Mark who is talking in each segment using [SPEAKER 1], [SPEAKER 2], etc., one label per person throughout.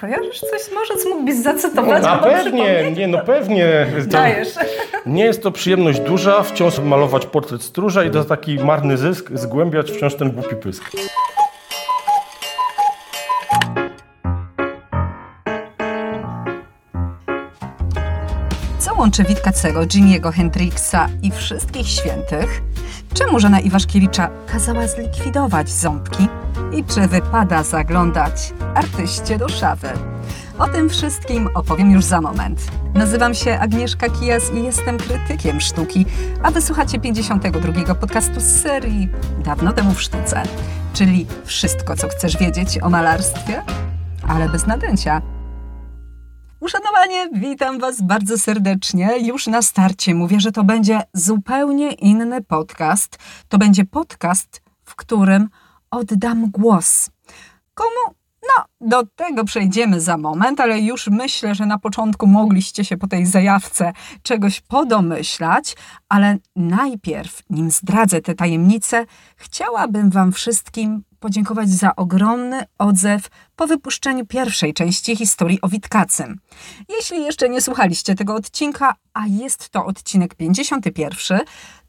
[SPEAKER 1] Kojarzysz coś może, co mógłbyś zacytować?
[SPEAKER 2] Na
[SPEAKER 1] albo
[SPEAKER 2] pewnie, nie, no pewnie.
[SPEAKER 1] Dajesz.
[SPEAKER 2] nie jest to przyjemność duża, wciąż malować portret stróża i za taki marny zysk zgłębiać wciąż ten głupi pysk.
[SPEAKER 1] Co łączy Witkacego, Jimiego Hendrixa i wszystkich świętych? Czemu żona Iwaszkiewicza kazała zlikwidować ząbki? I czy wypada zaglądać artyście do szafy? O tym wszystkim opowiem już za moment. Nazywam się Agnieszka Kijas i jestem krytykiem sztuki, a wysłuchacie 52 podcastu z serii Dawno temu w sztuce, czyli wszystko, co chcesz wiedzieć o malarstwie, ale bez nadęcia. Uszanowanie, witam Was bardzo serdecznie. Już na starcie mówię, że to będzie zupełnie inny podcast. To będzie podcast, w którym oddam głos. Komu? No, do tego przejdziemy za moment, ale już myślę, że na początku mogliście się po tej zajawce czegoś podomyślać, ale najpierw, nim zdradzę te tajemnice, chciałabym Wam wszystkim podziękować za ogromny odzew po wypuszczeniu pierwszej części historii o Witkacym. Jeśli jeszcze nie słuchaliście tego odcinka, a jest to odcinek 51,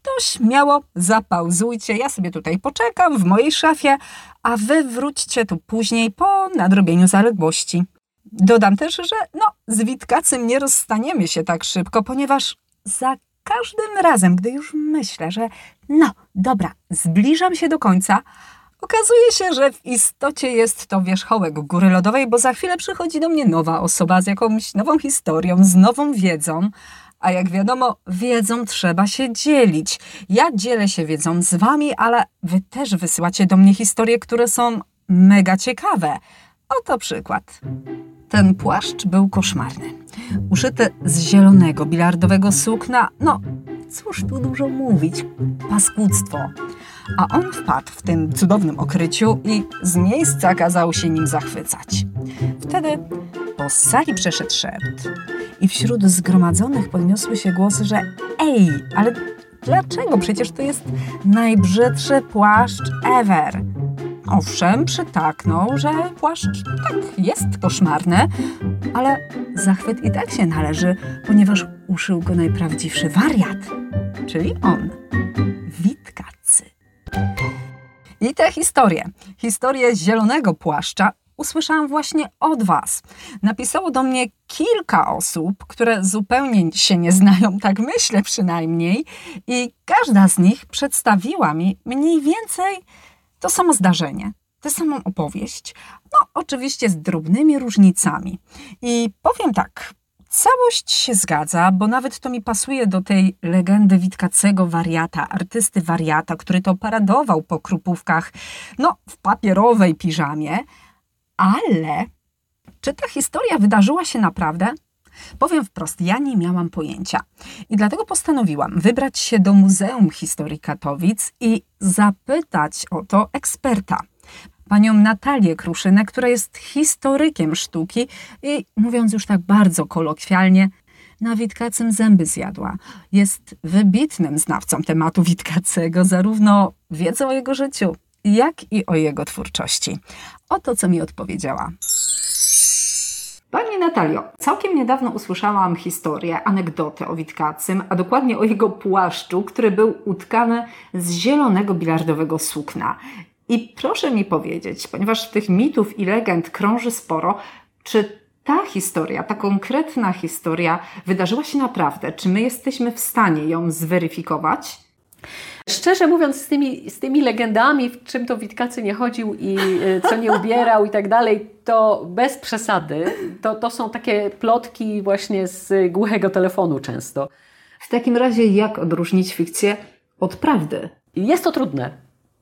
[SPEAKER 1] to śmiało zapauzujcie. Ja sobie tutaj poczekam w mojej szafie, a wy wróćcie tu później po nadrobieniu zaległości. Dodam też, że no, z Witkacym nie rozstaniemy się tak szybko, ponieważ za każdym razem, gdy już myślę, że no, dobra, zbliżam się do końca, okazuje się, że w istocie jest to wierzchołek góry lodowej, bo za chwilę przychodzi do mnie nowa osoba z jakąś nową historią, z nową wiedzą. A jak wiadomo, wiedzą trzeba się dzielić. Ja dzielę się wiedzą z wami, ale wy też wysyłacie do mnie historie, które są mega ciekawe. Oto przykład. Ten płaszcz był koszmarny. Uszyty z zielonego, bilardowego sukna, no cóż tu dużo mówić, paskudztwo. A on wpadł w tym cudownym okryciu i z miejsca kazał się nim zachwycać. Wtedy po sali przeszedł szept i wśród zgromadzonych podniosły się głosy, że ej, ale dlaczego? Przecież to jest najbrzydszy płaszcz ever. Owszem, przytaknął, że płaszcz tak jest koszmarny, ale zachwyt i tak się należy, ponieważ uszył go najprawdziwszy wariat, czyli on, Witkacy. I tę historię, historię zielonego płaszcza, usłyszałam właśnie od Was. Napisało do mnie kilka osób, które zupełnie się nie znają, tak myślę przynajmniej, i każda z nich przedstawiła mi mniej więcej to samo zdarzenie, tę samą opowieść. No, oczywiście z drobnymi różnicami. I powiem tak. Całość się zgadza, bo nawet to mi pasuje do tej legendy Witkacego wariata, artysty wariata, który to paradował po krupówkach, no, w papierowej piżamie. Ale czy ta historia wydarzyła się naprawdę? Powiem wprost, ja nie miałam pojęcia. I dlatego postanowiłam wybrać się do Muzeum Historii Katowic i zapytać o to eksperta. Panią Natalię Kruszynę, która jest historykiem sztuki i mówiąc już tak bardzo kolokwialnie, na Witkacym zęby zjadła. Jest wybitnym znawcą tematu Witkacego, zarówno wiedzą o jego życiu, jak i o jego twórczości. Oto, co mi odpowiedziała. Pani Natalio, całkiem niedawno usłyszałam historię, anegdotę o Witkacym, a dokładnie o jego płaszczu, który był utkany z zielonego bilardowego sukna. I proszę mi powiedzieć, ponieważ tych mitów i legend krąży sporo, czy ta historia, ta konkretna historia wydarzyła się naprawdę? Czy my jesteśmy w stanie ją zweryfikować?
[SPEAKER 3] Szczerze mówiąc, z tymi, z tymi legendami, w czym to Witkacy nie chodził i y, co nie ubierał i tak dalej, to bez przesady. To, to są takie plotki właśnie z głuchego telefonu często.
[SPEAKER 1] W takim razie, jak odróżnić fikcję od prawdy?
[SPEAKER 3] Jest to trudne.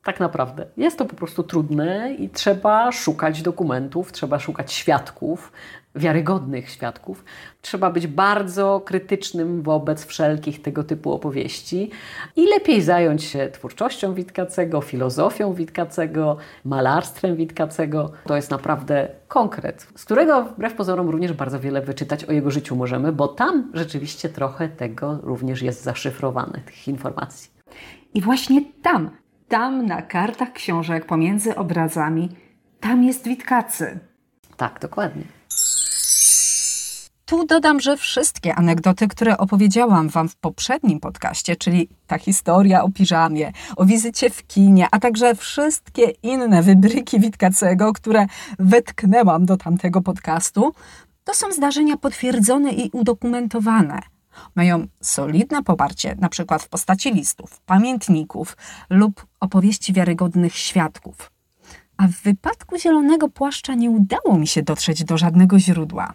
[SPEAKER 3] Tak naprawdę. Jest to po prostu trudne i trzeba szukać dokumentów, trzeba szukać świadków, wiarygodnych świadków. Trzeba być bardzo krytycznym wobec wszelkich tego typu opowieści i lepiej zająć się twórczością Witkacego, filozofią Witkacego, malarstwem Witkacego. To jest naprawdę konkret, z którego wbrew pozorom również bardzo wiele wyczytać o jego życiu możemy, bo tam rzeczywiście trochę tego również jest zaszyfrowane, tych informacji.
[SPEAKER 1] I właśnie tam, tam na kartach książek pomiędzy obrazami, tam jest Witkacy.
[SPEAKER 3] Tak, dokładnie.
[SPEAKER 1] Tu dodam, że wszystkie anegdoty, które opowiedziałam Wam w poprzednim podcaście, czyli ta historia o piżamie, o wizycie w kinie, a także wszystkie inne wybryki Witkacego, które wetknęłam do tamtego podcastu, to są zdarzenia potwierdzone i udokumentowane. Mają solidne poparcie, na przykład w postaci listów, pamiętników lub opowieści wiarygodnych świadków. A w wypadku zielonego płaszcza nie udało mi się dotrzeć do żadnego źródła.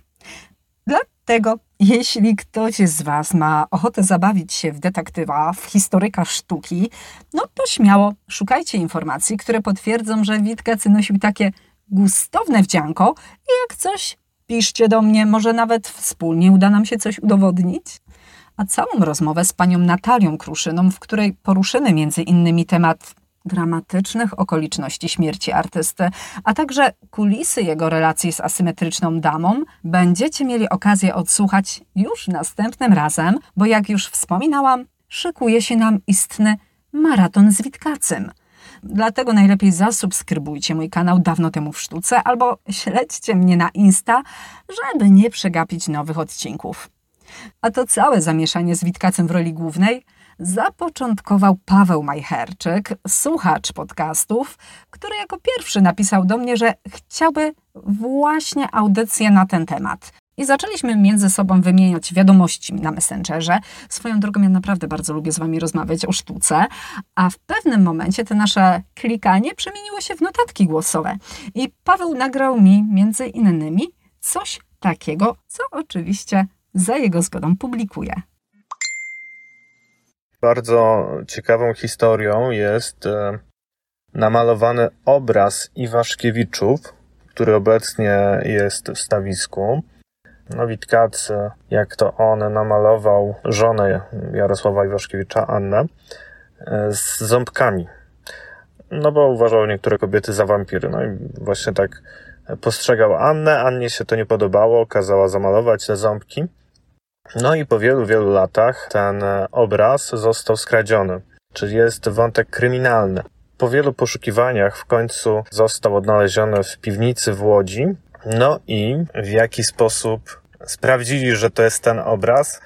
[SPEAKER 1] Dlatego, jeśli ktoś z Was ma ochotę zabawić się w detektywa, w historyka sztuki, no to śmiało szukajcie informacji, które potwierdzą, że Witkacy nosił takie gustowne wdzianko i jak coś, piszcie do mnie, może nawet wspólnie uda nam się coś udowodnić. A całą rozmowę z panią Natalią Kruszyną, w której poruszymy między innymi temat dramatycznych okoliczności śmierci artysty, a także kulisy jego relacji z asymetryczną damą, będziecie mieli okazję odsłuchać już następnym razem, bo jak już wspominałam, szykuje się nam istny maraton z Witkacym. Dlatego najlepiej zasubskrybujcie mój kanał dawno temu w sztuce albo śledźcie mnie na Insta, żeby nie przegapić nowych odcinków. A to całe zamieszanie z Witkacem w roli głównej – zapoczątkował Paweł Majcherczyk, słuchacz podcastów, który jako pierwszy napisał do mnie, że chciałby właśnie audycję na ten temat. I zaczęliśmy między sobą wymieniać wiadomości na Messengerze. Swoją drogą ja naprawdę bardzo lubię z Wami rozmawiać o sztuce, a w pewnym momencie to nasze klikanie przemieniło się w notatki głosowe. I Paweł nagrał mi między innymi coś takiego, co oczywiście za jego zgodą publikuję.
[SPEAKER 4] Bardzo ciekawą historią jest e, namalowany obraz Iwaszkiewiczów, który obecnie jest w stawisku. No, Witkacy, jak to on namalował żonę Jarosława Iwaszkiewicza, Annę, e, z ząbkami. No bo uważał niektóre kobiety za wampiry. No i właśnie tak postrzegał Annę. Annie się to nie podobało, kazała zamalować te ząbki. No i po wielu, wielu latach ten e, obraz został skradziony, czyli jest wątek kryminalny. Po wielu poszukiwaniach w końcu został odnaleziony w piwnicy w Łodzi. No i w jaki sposób sprawdzili, że to jest ten obraz?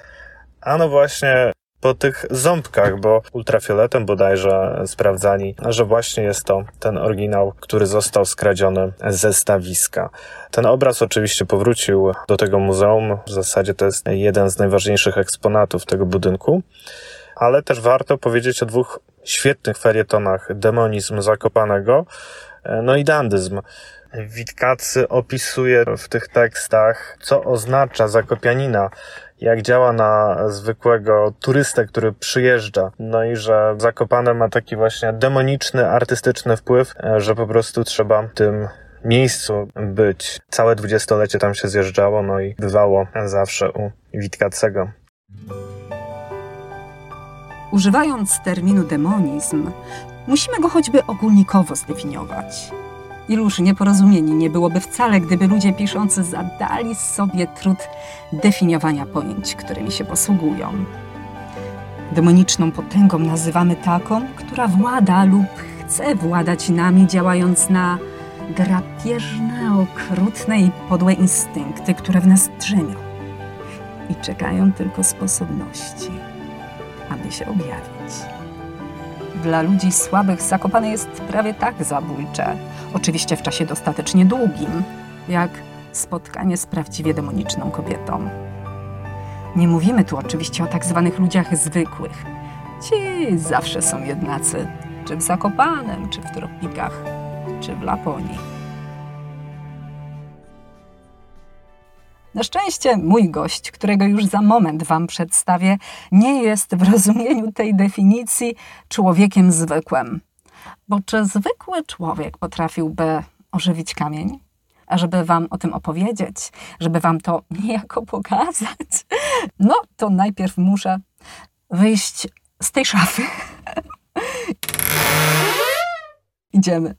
[SPEAKER 4] Ano właśnie po tych ząbkach, bo ultrafioletem bodajże sprawdzali, że właśnie jest to ten oryginał, który został skradziony ze stawiska. Ten obraz oczywiście powrócił do tego muzeum. W zasadzie to jest jeden z najważniejszych eksponatów tego budynku. Ale też warto powiedzieć o dwóch świetnych felietonach demonizm Zakopanego, no i dandyzm. Witkacy opisuje w tych tekstach, co oznacza zakopianina jak działa na zwykłego turystę, który przyjeżdża. No i że Zakopane ma taki właśnie demoniczny, artystyczny wpływ, e, że po prostu trzeba tym miejscu być. Całe dwudziestolecie tam się zjeżdżało, no i bywało zawsze u Witkacego.
[SPEAKER 1] Używając terminu demonizm, musimy go choćby ogólnikowo zdefiniować. Iluż nieporozumieni nie byłoby wcale, gdyby ludzie piszący zadali sobie trud definiowania pojęć, którymi się posługują. Demoniczną potęgą nazywamy taką, która włada lub chce władać nami, działając na drapieżne, okrutne i podłe instynkty, które w nas drzemią i czekają tylko sposobności, aby się objawić. Dla ludzi słabych Zakopane jest prawie tak zabójcze, oczywiście w czasie dostatecznie długim, jak spotkanie z prawdziwie demoniczną kobietą. Nie mówimy tu oczywiście o tak zwanych ludziach zwykłych. Ci zawsze są jednacy, czy w Zakopanem, czy w tropikach, czy w Laponii. Na szczęście mój gość, którego już za moment Wam przedstawię, nie jest w rozumieniu tej definicji człowiekiem zwykłym. Bo czy zwykły człowiek potrafiłby ożywić kamień? A żeby Wam o tym opowiedzieć, żeby Wam to niejako pokazać, no to najpierw muszę wyjść z tej szafy. Idziemy.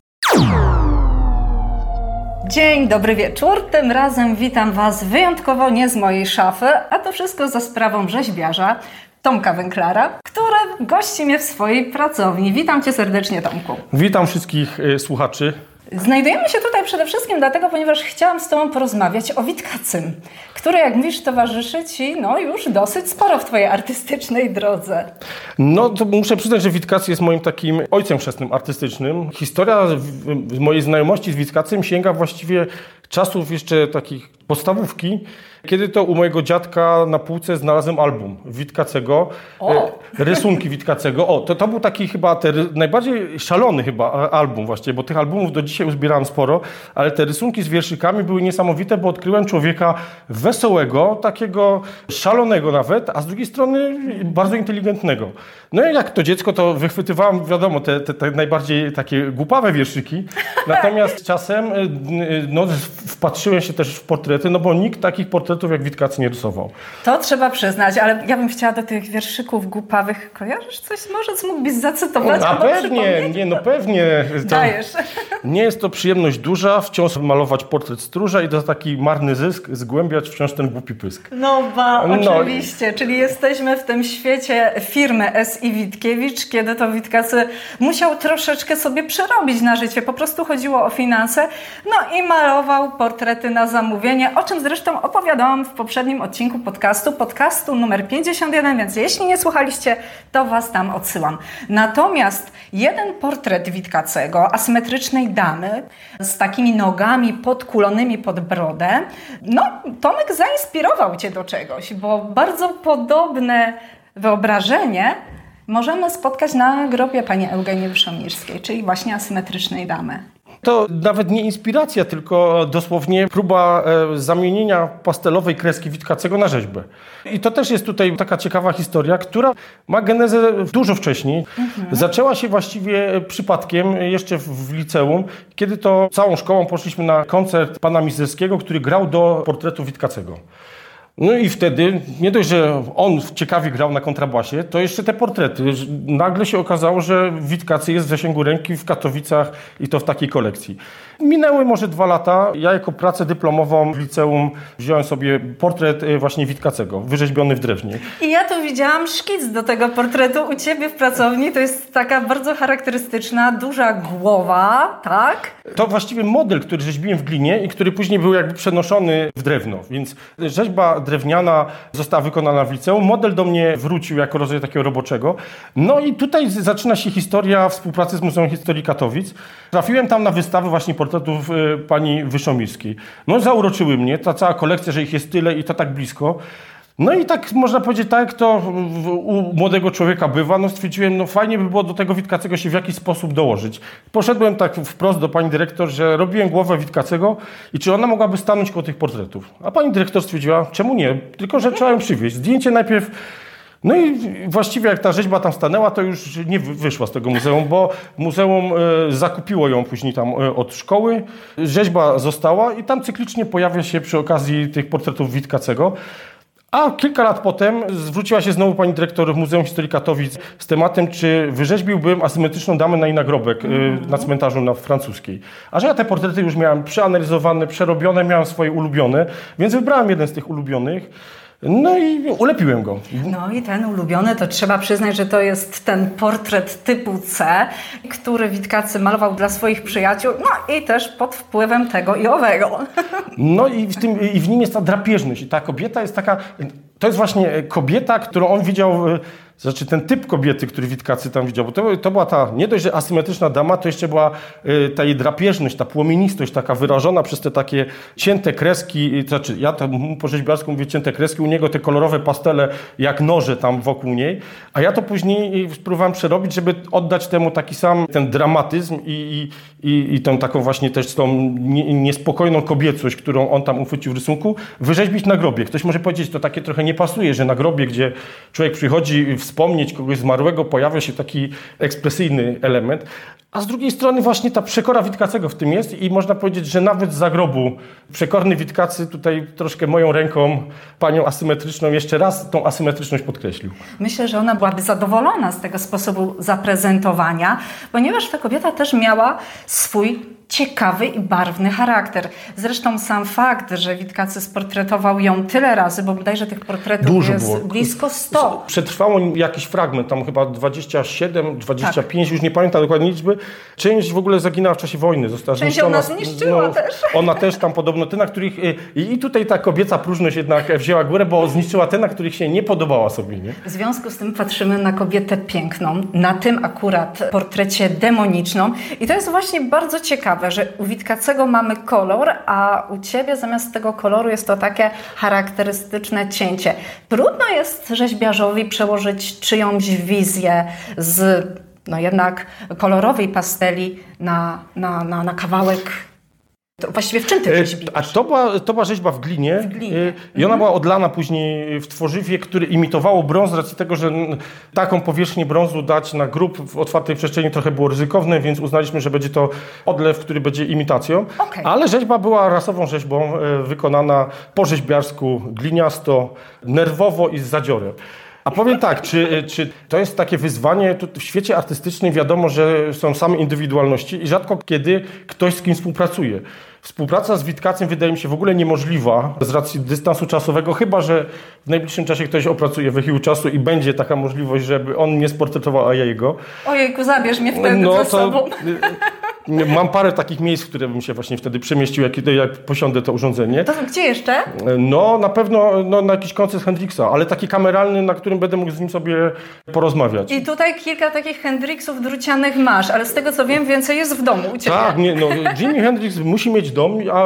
[SPEAKER 1] Dzień, dobry wieczór. Tym razem witam Was wyjątkowo nie z mojej szafy, a to wszystko za sprawą rzeźbiarza Tomka Węklara, który gości mnie w swojej pracowni. Witam Cię serdecznie, Tomku.
[SPEAKER 2] Witam wszystkich y, słuchaczy.
[SPEAKER 1] Znajdujemy się tutaj przede wszystkim dlatego, ponieważ chciałam z Tobą porozmawiać o Witkacym, który, jak mówisz, towarzyszy Ci no, już dosyć sporo w Twojej artystycznej drodze.
[SPEAKER 2] No to muszę przyznać, że Witkacy jest moim takim ojcem chrzestnym artystycznym. Historia mojej znajomości z Witkacym sięga właściwie czasów jeszcze takich podstawówki, kiedy to u mojego dziadka na półce znalazłem album Witkacego,
[SPEAKER 1] o.
[SPEAKER 2] E, rysunki Witkacego. O, to, to był taki chyba te, najbardziej szalony chyba album właśnie, bo tych albumów do dzisiaj uzbierałem sporo, ale te rysunki z wierszykami były niesamowite, bo odkryłem człowieka wesołego, takiego szalonego nawet, a z drugiej strony bardzo inteligentnego. No i jak to dziecko, to wychwytywałem, wiadomo, te, te, te najbardziej takie głupawe wierszyki, natomiast czasem e, no, wpatrzyłem się też w portrety, no bo nikt takich portretów jak Witkacy nie rysował.
[SPEAKER 1] To trzeba przyznać, ale ja bym chciała do tych wierszyków głupawych, kojarzysz coś? Może mógłbyś zacytować?
[SPEAKER 2] A pewnie, nie, no pewnie.
[SPEAKER 1] Dajesz.
[SPEAKER 2] Nie jest to przyjemność duża, wciąż malować portret stróża i to taki marny zysk, zgłębiać wciąż ten głupi pysk.
[SPEAKER 1] No ba, no. oczywiście, czyli jesteśmy w tym świecie firmy S.I. Witkiewicz, kiedy to Witkacy musiał troszeczkę sobie przerobić na życie, po prostu chodziło o finanse, no i malował portrety na zamówienie, o czym zresztą opowiadałam w poprzednim odcinku podcastu, podcastu numer 51, więc jeśli nie słuchaliście, to Was tam odsyłam. Natomiast jeden portret Witkacego, asymetrycznej damy, z takimi nogami podkulonymi pod brodę, no Tomek zainspirował Cię do czegoś, bo bardzo podobne wyobrażenie możemy spotkać na grobie pani Eugenii Wyszomirskiej, czyli właśnie asymetrycznej damy.
[SPEAKER 2] To nawet nie inspiracja, tylko dosłownie próba e, zamienienia pastelowej kreski Witkacego na rzeźbę. I to też jest tutaj taka ciekawa historia, która ma genezę dużo wcześniej. Mhm. Zaczęła się właściwie przypadkiem jeszcze w liceum, kiedy to całą szkołą poszliśmy na koncert pana Mizerskiego, który grał do portretu Witkacego. No i wtedy, nie dość, że on ciekawie grał na kontrabasie, to jeszcze te portrety. Nagle się okazało, że Witkacy jest w zasięgu ręki w Katowicach i to w takiej kolekcji. Minęły może dwa lata. Ja jako pracę dyplomową w liceum wziąłem sobie portret e, właśnie Witkacego, wyrzeźbiony w drewnie.
[SPEAKER 1] I ja tu widziałam szkic do tego portretu u Ciebie w pracowni. To jest taka bardzo charakterystyczna, duża głowa, tak?
[SPEAKER 2] To właściwie model, który rzeźbiłem w glinie i który później był jakby przenoszony w drewno. Więc rzeźba drewniana została wykonana w liceum. Model do mnie wrócił jako rodzaj takiego roboczego. No i tutaj zaczyna się historia współpracy z Muzeum Historii Katowic. Trafiłem tam na wystawę właśnie portretów y, pani Wyszomirskiej. No zauroczyły mnie, ta cała kolekcja, że ich jest tyle i to tak blisko. No i tak można powiedzieć, tak to u młodego człowieka bywa, no stwierdziłem, no fajnie by było do tego Witkacego się w jakiś sposób dołożyć. Poszedłem tak wprost do pani dyrektor, że robiłem głowę Witkacego i czy ona mogłaby stanąć koło tych portretów. A pani dyrektor stwierdziła, czemu nie, tylko że trzeba ją przywieźć. Zdjęcie najpierw no i właściwie jak ta rzeźba tam stanęła, to już nie wyszła z tego muzeum, bo muzeum e, zakupiło ją później tam e, od szkoły. Rzeźba została i tam cyklicznie pojawia się przy okazji tych portretów Witkacego. A kilka lat potem zwróciła się znowu pani dyrektor Muzeum Historii Katowic z tematem, czy wyrzeźbiłbym asymetryczną damę na jej nagrobek mm. na cmentarzu na francuskiej. A że ja te portrety już miałem przeanalizowane, przerobione, miałem swoje ulubione, więc wybrałem jeden z tych ulubionych. No i ulepiłem go.
[SPEAKER 1] No i ten ulubiony, to trzeba przyznać, że to jest ten portret typu C, który Witkacy malował dla swoich przyjaciół, no i też pod wpływem tego i owego.
[SPEAKER 2] No i w, tym, i w nim jest ta drapieżność. I ta kobieta jest taka, to jest właśnie kobieta, którą on widział znaczy ten typ kobiety, który Witkacy tam widział, bo to, to była ta nie dość, że asymetryczna dama, to jeszcze była y, ta jej drapieżność, ta płomienistość taka wyrażona przez te takie cięte kreski, znaczy ja tam po rzeźbiarsku mówię cięte kreski, u niego te kolorowe pastele jak noże tam wokół niej, a ja to później spróbowałem przerobić, żeby oddać temu taki sam ten dramatyzm i, i, i, i tą taką właśnie też tą niespokojną kobiecość, którą on tam uchwycił w rysunku, wyrzeźbić na grobie. Ktoś może powiedzieć, to takie trochę nie pasuje, że na grobie, gdzie człowiek przychodzi w wspomnieć kogoś zmarłego, pojawia się taki ekspresyjny element. A z drugiej strony właśnie ta przekora Witkacego w tym jest i można powiedzieć, że nawet z zagrobu przekorny Witkacy tutaj troszkę moją ręką, panią asymetryczną, jeszcze raz tą asymetryczność podkreślił.
[SPEAKER 1] Myślę, że ona byłaby zadowolona z tego sposobu zaprezentowania, ponieważ ta kobieta też miała swój ciekawy i barwny charakter. Zresztą sam fakt, że Witkacy sportretował ją tyle razy, bo bodajże tych portretów
[SPEAKER 2] Dużo
[SPEAKER 1] jest
[SPEAKER 2] było.
[SPEAKER 1] blisko 100.
[SPEAKER 2] Przetrwało jakiś fragment, tam chyba 27, 25, już nie pamiętam dokładnie liczby. Część w ogóle zaginęła w czasie wojny, została
[SPEAKER 1] Część
[SPEAKER 2] zniszczona.
[SPEAKER 1] ona zniszczyła też.
[SPEAKER 2] Ona też tam podobno, te na których... y, I tutaj ta kobieca próżność jednak wzięła górę, bo zniszczyła te, na których się nie podobała sobie, nie?
[SPEAKER 1] W związku z tym patrzymy na kobietę piękną, na tym akurat portrecie demoniczną. I to jest właśnie bardzo ciekawe, że u Witkacego mamy kolor, a u Ciebie zamiast tego koloru jest to takie charakterystyczne cięcie. Trudno jest rzeźbiarzowi przełożyć czyjąś wizję z no jednak kolorowej pasteli na, na, na, na kawałek to właściwie w czym ty
[SPEAKER 2] E,
[SPEAKER 1] rzeźbisz?
[SPEAKER 2] A to była, to była rzeźba w glinie,
[SPEAKER 1] W glinie.
[SPEAKER 2] e, i ona była odlana później w tworzywie, które imitowało brąz z racji tego, że taką powierzchnię brązu dać na grób w otwartej przestrzeni trochę było ryzykowne, więc uznaliśmy, że będzie to odlew, który będzie imitacją.
[SPEAKER 1] Okej.
[SPEAKER 2] Ale rzeźba była rasową rzeźbą, e, wykonana po rzeźbiarsku, gliniasto, nerwowo i z zadziorem. A powiem tak, czy, czy to jest takie wyzwanie? Tu w świecie artystycznym wiadomo, że są same indywidualności i rzadko kiedy ktoś z kim współpracuje. Współpraca z Witkacem wydaje mi się w ogóle niemożliwa z racji dystansu czasowego, chyba że w najbliższym czasie ktoś opracuje wehikuł czasu i będzie taka możliwość, żeby on mnie sportretował, a ja jego.
[SPEAKER 1] Ojejku, zabierz mnie wtedy
[SPEAKER 2] No
[SPEAKER 1] ze sobą.
[SPEAKER 2] Mam parę takich miejsc, w które bym się właśnie wtedy przemieścił, jak, jak posiądę to urządzenie.
[SPEAKER 1] To gdzie jeszcze?
[SPEAKER 2] No, na pewno no, na jakiś koncert Hendrixa, ale taki kameralny, na którym będę mógł z nim sobie porozmawiać.
[SPEAKER 1] I tutaj kilka takich Hendrixów drucianych masz, ale z tego co wiem, więcej jest w domu u Ciebie.
[SPEAKER 2] Tak, nie, no, Jimi Hendrix musi mieć dom, a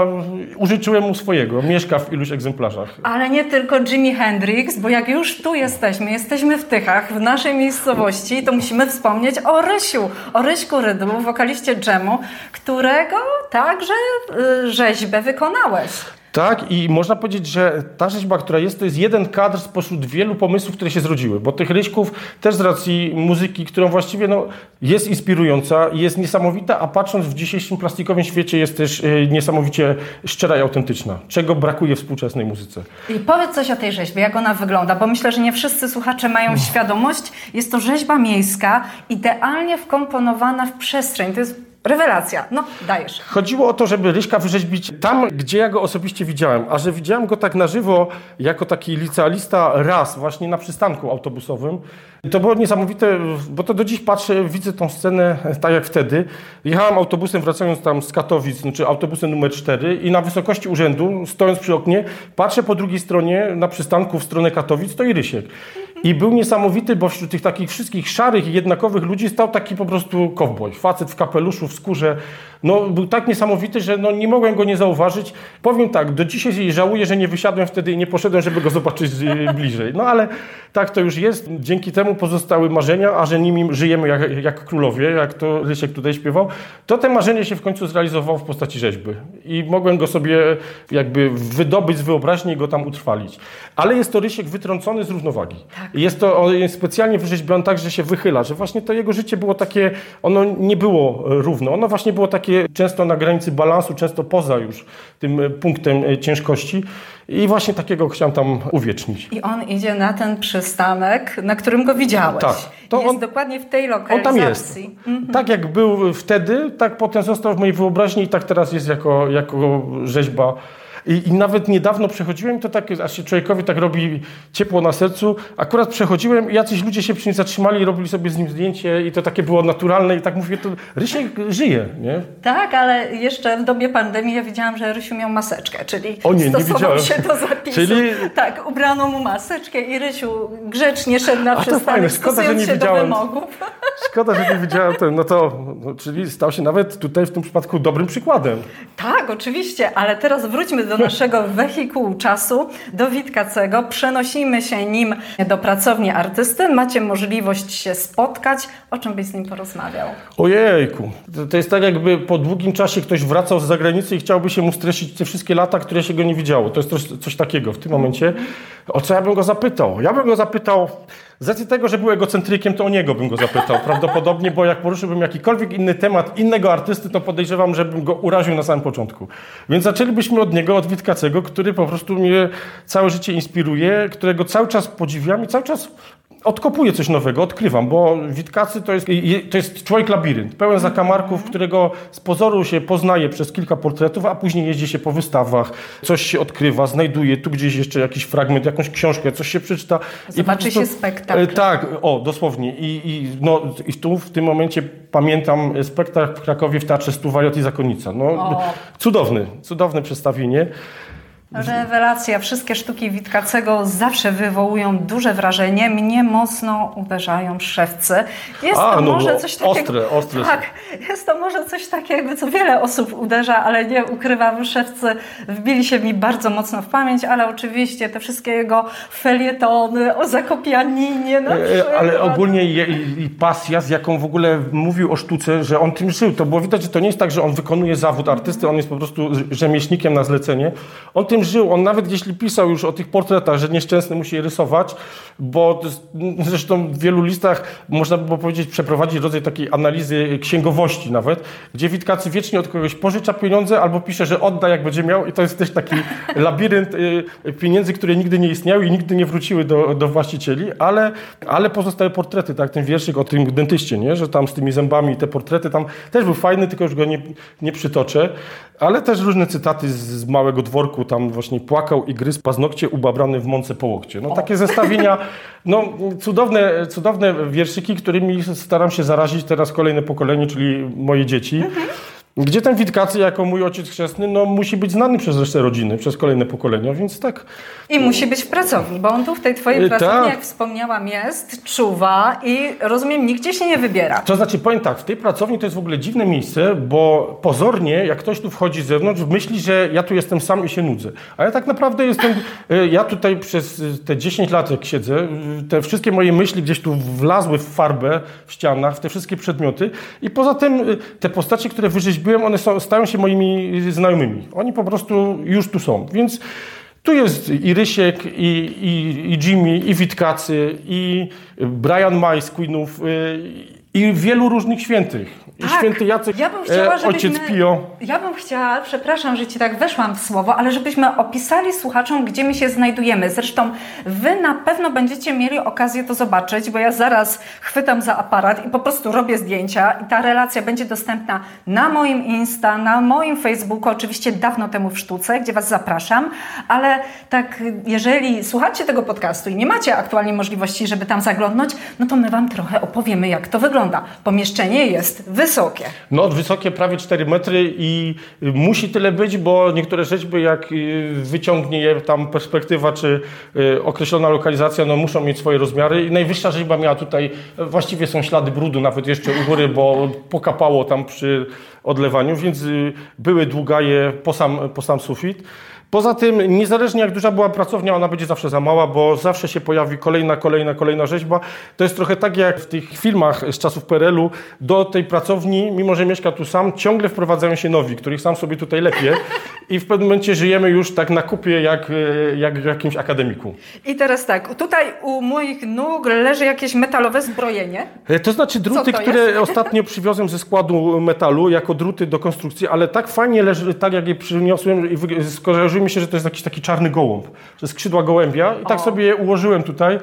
[SPEAKER 2] użyczyłem mu swojego. Mieszka w iluś egzemplarzach.
[SPEAKER 1] Ale nie tylko Jimi Hendrix, bo jak już tu jesteśmy, jesteśmy w Tychach, w naszej miejscowości, to musimy wspomnieć o Rysiu, o Ryśku Rydlu, wokaliście dżemu, którego także y, rzeźbę wykonałeś.
[SPEAKER 2] Tak, i można powiedzieć, że ta rzeźba, która jest, to jest jeden kadr spośród wielu pomysłów, które się zrodziły, bo tych ryśków też z racji muzyki, którą właściwie no, jest inspirująca, jest niesamowita, a patrząc w dzisiejszym plastikowym świecie jest też y, niesamowicie szczera i autentyczna, czego brakuje współczesnej muzyce.
[SPEAKER 1] I powiedz coś o tej rzeźbie, jak ona wygląda, bo myślę, że nie wszyscy słuchacze mają świadomość. Jest to rzeźba miejska, idealnie wkomponowana w przestrzeń. To jest rewelacja. No, dajesz.
[SPEAKER 2] Chodziło o to, żeby Ryśka wyrzeźbić tam, gdzie ja go osobiście widziałem, a że widziałem go tak na żywo, jako taki licealista raz właśnie na przystanku autobusowym. To było niesamowite, bo to do dziś patrzę, widzę tą scenę tak jak wtedy. Jechałem autobusem wracając tam z Katowic, znaczy autobusem numer 4 i na wysokości urzędu, stojąc przy oknie, patrzę po drugiej stronie na przystanku w stronę Katowic, stoi Rysiek. I był niesamowity, bo wśród tych takich wszystkich szarych i jednakowych ludzi stał taki po prostu kowboj. Facet w kapeluszu, w skórze. No, był tak niesamowity, że no, nie mogłem go nie zauważyć. Powiem tak, do dzisiaj żałuję, że nie wysiadłem wtedy i nie poszedłem, żeby go zobaczyć y, bliżej. No ale tak to już jest. Dzięki temu pozostały marzenia, a że nimi żyjemy jak, jak królowie, jak to Rysiek tutaj śpiewał, to te marzenie się w końcu zrealizowało w postaci rzeźby. I mogłem go sobie jakby wydobyć z wyobraźni i go tam utrwalić. Ale jest to Rysiek wytrącony z równowagi. I Jest to on jest specjalnie wyrzeźbiony tak, że się wychyla, że właśnie to jego życie było takie, ono nie było e, równe. Ono właśnie było takie często na granicy balansu, często poza już tym e, punktem e, ciężkości. I właśnie takiego chciałem tam uwiecznić.
[SPEAKER 1] I on idzie na ten przystanek, na którym go widziałeś.
[SPEAKER 2] Tak. To
[SPEAKER 1] jest
[SPEAKER 2] on-
[SPEAKER 1] dokładnie w tej
[SPEAKER 2] On
[SPEAKER 1] lokalizacji.
[SPEAKER 2] tam jest. Tak jak był wtedy, tak potem został w mojej wyobraźni i tak teraz jest jako, jako rzeźba. I, I nawet niedawno przechodziłem, to tak, aż się człowiekowi tak robi ciepło na sercu. Akurat przechodziłem i jacyś ludzie się przy nim zatrzymali, robili sobie z nim zdjęcie i to takie było naturalne i tak mówię, to Rysiek żyje, nie?
[SPEAKER 1] Tak, ale jeszcze w dobie pandemii ja widziałam, że Rysiu miał maseczkę, czyli
[SPEAKER 2] O nie, nie
[SPEAKER 1] stosował
[SPEAKER 2] widziałem.
[SPEAKER 1] się do zapisu.
[SPEAKER 2] Czyli-
[SPEAKER 1] Tak, ubrano mu maseczkę i Rysiu grzecznie szedł na przystanek,
[SPEAKER 2] szkoda, że nie
[SPEAKER 1] się
[SPEAKER 2] widziałem.
[SPEAKER 1] do wymogów.
[SPEAKER 2] Szkoda, że nie widziałem ten, no to, no, czyli stał się nawet tutaj w tym przypadku dobrym przykładem.
[SPEAKER 1] Tak, oczywiście, ale teraz wróćmy do naszego wehikułu czasu, do Witkacego. Przenosimy się nim do pracowni artysty. Macie możliwość się spotkać. O czym byś z nim porozmawiał?
[SPEAKER 2] Ojejku, to, to jest tak jakby po długim czasie ktoś wracał z zagranicy i chciałby się mu streścić te wszystkie lata, które się go nie widziało. To jest coś, coś takiego w tym momencie. O co ja bym go zapytał? Ja bym go zapytał, z racji tego, że był egocentrykiem, to o niego bym go zapytał prawdopodobnie, bo jak poruszyłbym jakikolwiek inny temat innego artysty, to podejrzewam, żebym go uraził na samym początku. Więc zaczęlibyśmy od niego, od Witkacego, który po prostu mnie całe życie inspiruje, którego cały czas podziwiam i cały czas odkopuję coś nowego, odkrywam, bo Witkacy to jest, to jest człowiek labirynt, pełen zakamarków, którego z pozoru się poznaje przez kilka portretów, a później jeździ się po wystawach, coś się odkrywa, znajduje, tu gdzieś jeszcze jakiś fragment, jakąś książkę, coś się przeczyta.
[SPEAKER 1] Zobaczy się spektakl.
[SPEAKER 2] E, tak, o, dosłownie. I, i, no, I tu w tym momencie pamiętam spektakl w Krakowie w Teatrze Stuwajot i Zakonnica. No,
[SPEAKER 1] O.
[SPEAKER 2] cudowny, cudowne przedstawienie.
[SPEAKER 1] Rewelacja. Wszystkie sztuki Witkacego zawsze wywołują duże wrażenie. Mnie mocno uderzają szewce. Jest
[SPEAKER 2] A,
[SPEAKER 1] to
[SPEAKER 2] no,
[SPEAKER 1] może
[SPEAKER 2] no,
[SPEAKER 1] coś takiego...
[SPEAKER 2] ostre, ostre.
[SPEAKER 1] Tak, jest to może coś takiego, co wiele osób uderza, ale nie ukrywam, szewcy wbili się mi bardzo mocno w pamięć, ale oczywiście te wszystkie jego felietony o Zakopianinie na
[SPEAKER 2] E,
[SPEAKER 1] przykład.
[SPEAKER 2] Ale ogólnie je, i pasja, z jaką w ogóle mówił o sztuce, że on tym żył. To było widać, że to nie jest tak, że on wykonuje zawód artysty, on jest po prostu rzemieślnikiem na zlecenie. On tym żył. On nawet jeśli pisał już o tych portretach, że nieszczęsny musi je rysować, bo zresztą w wielu listach można by było powiedzieć, przeprowadzić rodzaj takiej analizy księgowości nawet, gdzie Witkacy wiecznie od kogoś pożycza pieniądze albo pisze, że odda jak będzie miał i to jest też taki labirynt y, pieniędzy, które nigdy nie istniały i nigdy nie wróciły do, do właścicieli, ale, ale pozostały portrety, tak, ten wierszyk o tym dentyście, nie? że tam z tymi zębami te portrety tam też był fajny, tylko już go nie, nie przytoczę, ale też różne cytaty z, z małego dworku, tam właśnie płakał i gryzł paznokcie ubabrany w mące po łokcie. No takie zestawienia, no cudowne, cudowne wierszyki, którymi staram się zarazić teraz kolejne pokolenie, czyli moje dzieci. Gdzie ten Witkacy, jako mój ojciec chrzestny, no musi być znany przez resztę rodziny, przez kolejne pokolenia, więc tak.
[SPEAKER 1] I musi być w pracowni, bo on tu w tej twojej
[SPEAKER 2] Y,
[SPEAKER 1] pracowni,
[SPEAKER 2] tak.
[SPEAKER 1] jak wspomniałam, jest, czuwa i rozumiem, nigdzie się nie wybiera.
[SPEAKER 2] To znaczy, powiem tak, w tej pracowni to jest w ogóle dziwne miejsce, bo pozornie, jak ktoś tu wchodzi z zewnątrz, myśli, że ja tu jestem sam i się nudzę. A ja tak naprawdę jestem, y, ja tutaj przez y, te 10 lat, jak siedzę, te wszystkie moje myśli gdzieś tu wlazły w farbę w ścianach, w te wszystkie przedmioty i poza tym te postacie, które wyrzeźbiłem, one są, stają się moimi znajomymi. Oni po prostu już tu są, więc tu jest i Rysiek, i, i, i Jimmy, i Witkacy, i Brian May z Queenów, y, i wielu różnych świętych. I
[SPEAKER 1] Tak.
[SPEAKER 2] święty Jacek,
[SPEAKER 1] Ja bym chciała,
[SPEAKER 2] e, ojciec
[SPEAKER 1] żebyśmy-
[SPEAKER 2] Pio.
[SPEAKER 1] Ja bym chciała, przepraszam, że Ci tak weszłam w słowo, ale żebyśmy opisali słuchaczom, gdzie my się znajdujemy. Zresztą Wy na pewno będziecie mieli okazję to zobaczyć, bo ja zaraz chwytam za aparat i po prostu robię zdjęcia i ta relacja będzie dostępna na moim Insta, na moim Facebooku, oczywiście dawno temu w sztuce, gdzie Was zapraszam, ale tak jeżeli słuchacie tego podcastu i nie macie aktualnie możliwości, żeby tam zaglądnąć, no to my Wam trochę opowiemy, jak to wygląda. Pomieszczenie jest wysokie.
[SPEAKER 2] No, wysokie prawie 4 metry i y, musi tyle być, bo niektóre rzeźby, jak y, wyciągnie je tam perspektywa czy y, określona lokalizacja, no muszą mieć swoje rozmiary. I najwyższa rzeźba miała tutaj, y, właściwie są ślady brudu nawet jeszcze u góry, bo pokapało tam przy odlewaniu, więc były długaje po sam, po sam sufit. Poza tym, niezależnie jak duża była pracownia, ona będzie zawsze za mała, bo zawsze się pojawi kolejna, kolejna, kolejna rzeźba. To jest trochę tak jak w tych filmach z czasów PRL-u. Do tej pracowni, mimo że mieszka tu sam, ciągle wprowadzają się nowi, których sam sobie tutaj lepiej. I w pewnym momencie żyjemy już tak na kupie jak, e, jak w jakimś akademiku.
[SPEAKER 1] I teraz tak, tutaj u moich nóg leży jakieś metalowe zbrojenie.
[SPEAKER 2] E, To znaczy druty,
[SPEAKER 1] to
[SPEAKER 2] które
[SPEAKER 1] jest?
[SPEAKER 2] ostatnio przywiozłem ze składu metalu jako druty do konstrukcji, ale tak fajnie leży, tak jak je przyniosłem i wy- skojarzyło mi się, że to jest jakiś taki czarny gołąb, że skrzydła gołębia i tak sobie je ułożyłem tutaj.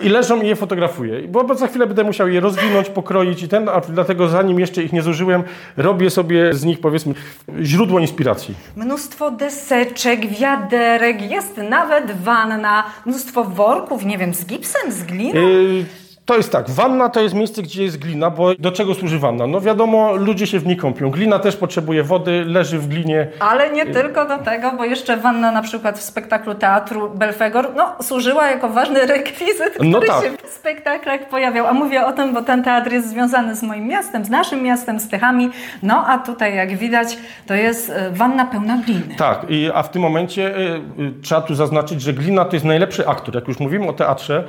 [SPEAKER 2] I leżą i je fotografuję. Bo bo za chwilę będę musiał je rozwinąć, pokroić i ten, a dlatego zanim jeszcze ich nie zużyłem, robię sobie z nich powiedzmy źródło inspiracji.
[SPEAKER 1] Mnóstwo deseczek, wiaderek, jest nawet wanna, mnóstwo worków, nie wiem, z gipsem, z gliną.
[SPEAKER 2] Yy, To jest tak, wanna to jest miejsce, gdzie jest glina, bo do czego służy wanna? No wiadomo, ludzie się w niej kąpią. Glina też potrzebuje wody, leży w glinie.
[SPEAKER 1] Ale nie tylko do tego, bo jeszcze wanna na przykład w spektaklu teatru Belfegor no, służyła jako ważny rekwizyt, który
[SPEAKER 2] No tak.
[SPEAKER 1] się w spektaklach pojawiał. A mówię o tym, bo ten teatr jest związany z moim miastem, z naszym miastem, z Tychami. No a tutaj, jak widać, to jest e, wanna pełna gliny.
[SPEAKER 2] Tak, i, a w tym momencie y, y, trzeba tu zaznaczyć, że Glina to jest najlepszy aktor. Jak już mówimy o teatrze,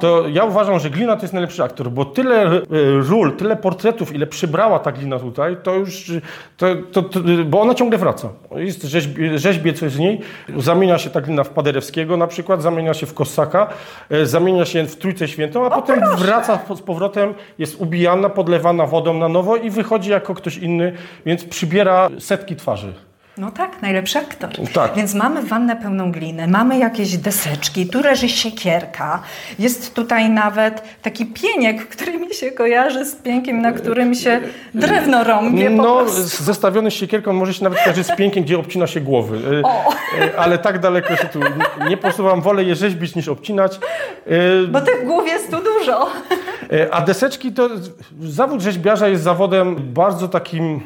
[SPEAKER 2] to ja uważam, że Glina to jest najlepszy aktor, bo tyle y, ról, tyle portretów, ile przybrała ta Glina tutaj, to już, to, to, to, bo ona ciągle wraca. Jest rzeźbie, rzeźbie coś z niej, zamienia się ta Glina w Paderewskiego na przykład, zamienia się w Kossaka, y, zamienia się w Trójcę Świętą, a potem wraca po- z powrotem, jest ubijana, podlewana wodą na nowo i wychodzi jako ktoś inny, więc przybiera setki twarzy.
[SPEAKER 1] No tak, najlepszy aktor.
[SPEAKER 2] Tak.
[SPEAKER 1] Więc mamy wannę pełną gliny, mamy jakieś deseczki, tu leży siekierka, jest tutaj nawet taki pieniek, który mi się kojarzy z piękiem, na którym się drewno rąbie
[SPEAKER 2] No, zestawiony z siekierką może się nawet kojarzyć z piękiem, gdzie obcina się głowy. Y,
[SPEAKER 1] O.
[SPEAKER 2] y, Ale tak daleko się tu nie- posuwam. Wolę je rzeźbić niż obcinać. Y,
[SPEAKER 1] Bo tych głów jest tu dużo.
[SPEAKER 2] E, A deseczki to zawód rzeźbiarza jest zawodem bardzo takim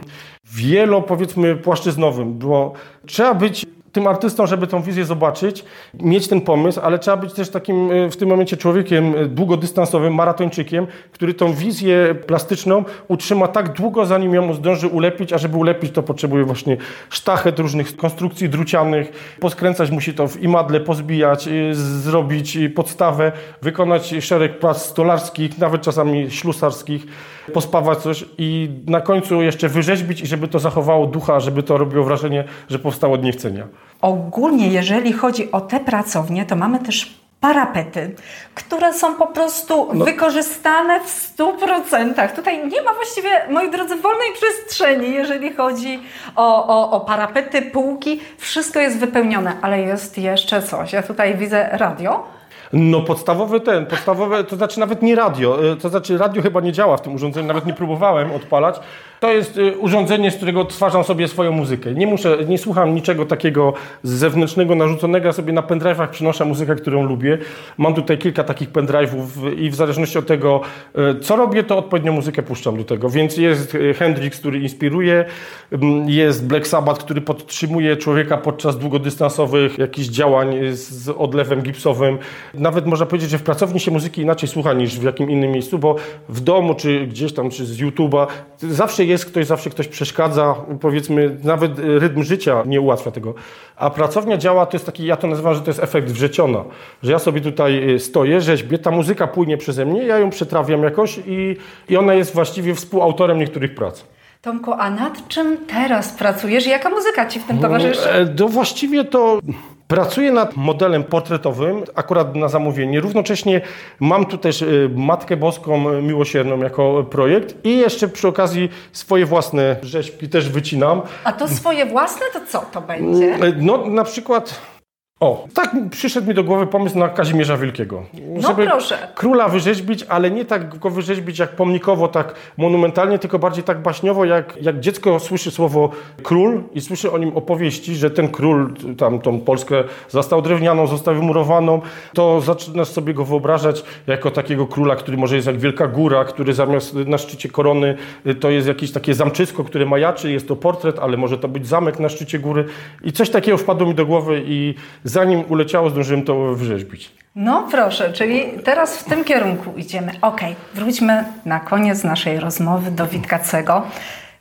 [SPEAKER 2] wielo, powiedzmy, płaszczyznowym, bo trzeba być tym artystą, żeby tą wizję zobaczyć, mieć ten pomysł, ale trzeba być też takim e, w tym momencie człowiekiem e, długodystansowym, maratończykiem, który tą wizję plastyczną utrzyma tak długo, zanim ją zdąży ulepić, a żeby ulepić to potrzebuje właśnie sztachet różnych konstrukcji drucianych, poskręcać musi to w imadle, pozbijać, e, zrobić podstawę, wykonać szereg prac stolarskich, nawet czasami ślusarskich, pospawać coś i na końcu jeszcze wyrzeźbić i żeby to zachowało ducha, żeby to robiło wrażenie, że powstało od niechcenia.
[SPEAKER 1] Ogólnie, jeżeli chodzi o te pracownie, to mamy też parapety, które są po prostu wykorzystane w 100%. Tutaj nie ma właściwie, moi drodzy, wolnej przestrzeni, jeżeli chodzi o, o, o parapety, półki. Wszystko jest wypełnione, ale jest jeszcze coś. Ja tutaj widzę radio.
[SPEAKER 2] No podstawowy ten, podstawowe, to znaczy nawet nie radio, y, to znaczy radio chyba nie działa w tym urządzeniu, nawet nie próbowałem odpalać. To jest y, urządzenie, z którego odtwarzam sobie swoją muzykę. Nie muszę, nie słucham niczego takiego zewnętrznego, narzuconego, ja sobie na pendrive'ach przynoszę muzykę, którą lubię. Mam tutaj kilka takich pendrive'ów i w zależności od tego, y, co robię, to odpowiednią muzykę puszczam do tego. Więc jest y, Hendrix, który inspiruje, ym, jest Black Sabbath, który podtrzymuje człowieka podczas długodystansowych jakichś działań z odlewem gipsowym. Nawet można powiedzieć, że w pracowni się muzyki inaczej słucha niż w jakim innym miejscu, bo w domu, czy gdzieś tam, czy z YouTube'a, zawsze jest ktoś, zawsze ktoś przeszkadza, powiedzmy, nawet y, rytm życia nie ułatwia tego. A pracownia działa, to jest taki, ja to nazywam, że to jest efekt wrzeciona, że ja sobie tutaj y, stoję, rzeźbię, ta muzyka płynie przeze mnie, ja ją przetrawiam jakoś i, i ona jest właściwie współautorem niektórych prac.
[SPEAKER 1] Tomku, a nad czym teraz pracujesz? Jaka muzyka Ci w tym towarzyszy?
[SPEAKER 2] To właściwie to pracuję nad modelem portretowym, akurat na zamówienie. Równocześnie mam tu też e, Matkę Boską Miłosierną jako projekt i jeszcze przy okazji swoje własne rzeźbki też wycinam.
[SPEAKER 1] A to swoje własne, to co to będzie?
[SPEAKER 2] E, No na przykład... O, tak przyszedł mi do głowy pomysł na Kazimierza Wielkiego.
[SPEAKER 1] No proszę.
[SPEAKER 2] Króla wyrzeźbić, ale nie tak go wyrzeźbić jak pomnikowo, tak monumentalnie, tylko bardziej tak baśniowo, jak, jak dziecko słyszy słowo król i słyszy o nim opowieści, że ten król tam tą Polskę zastał drewnianą, został wymurowaną, to zaczynasz sobie go wyobrażać jako takiego króla, który może jest jak wielka góra, który zamiast na szczycie korony to jest jakieś takie zamczysko, które majaczy, jest to portret, ale może to być zamek na szczycie góry i coś takiego wpadło mi do głowy i zanim uleciało, zdążyłem to wyrzeźbić.
[SPEAKER 1] No proszę, czyli teraz w tym kierunku idziemy. Okej, wróćmy na koniec naszej rozmowy do Witkacego.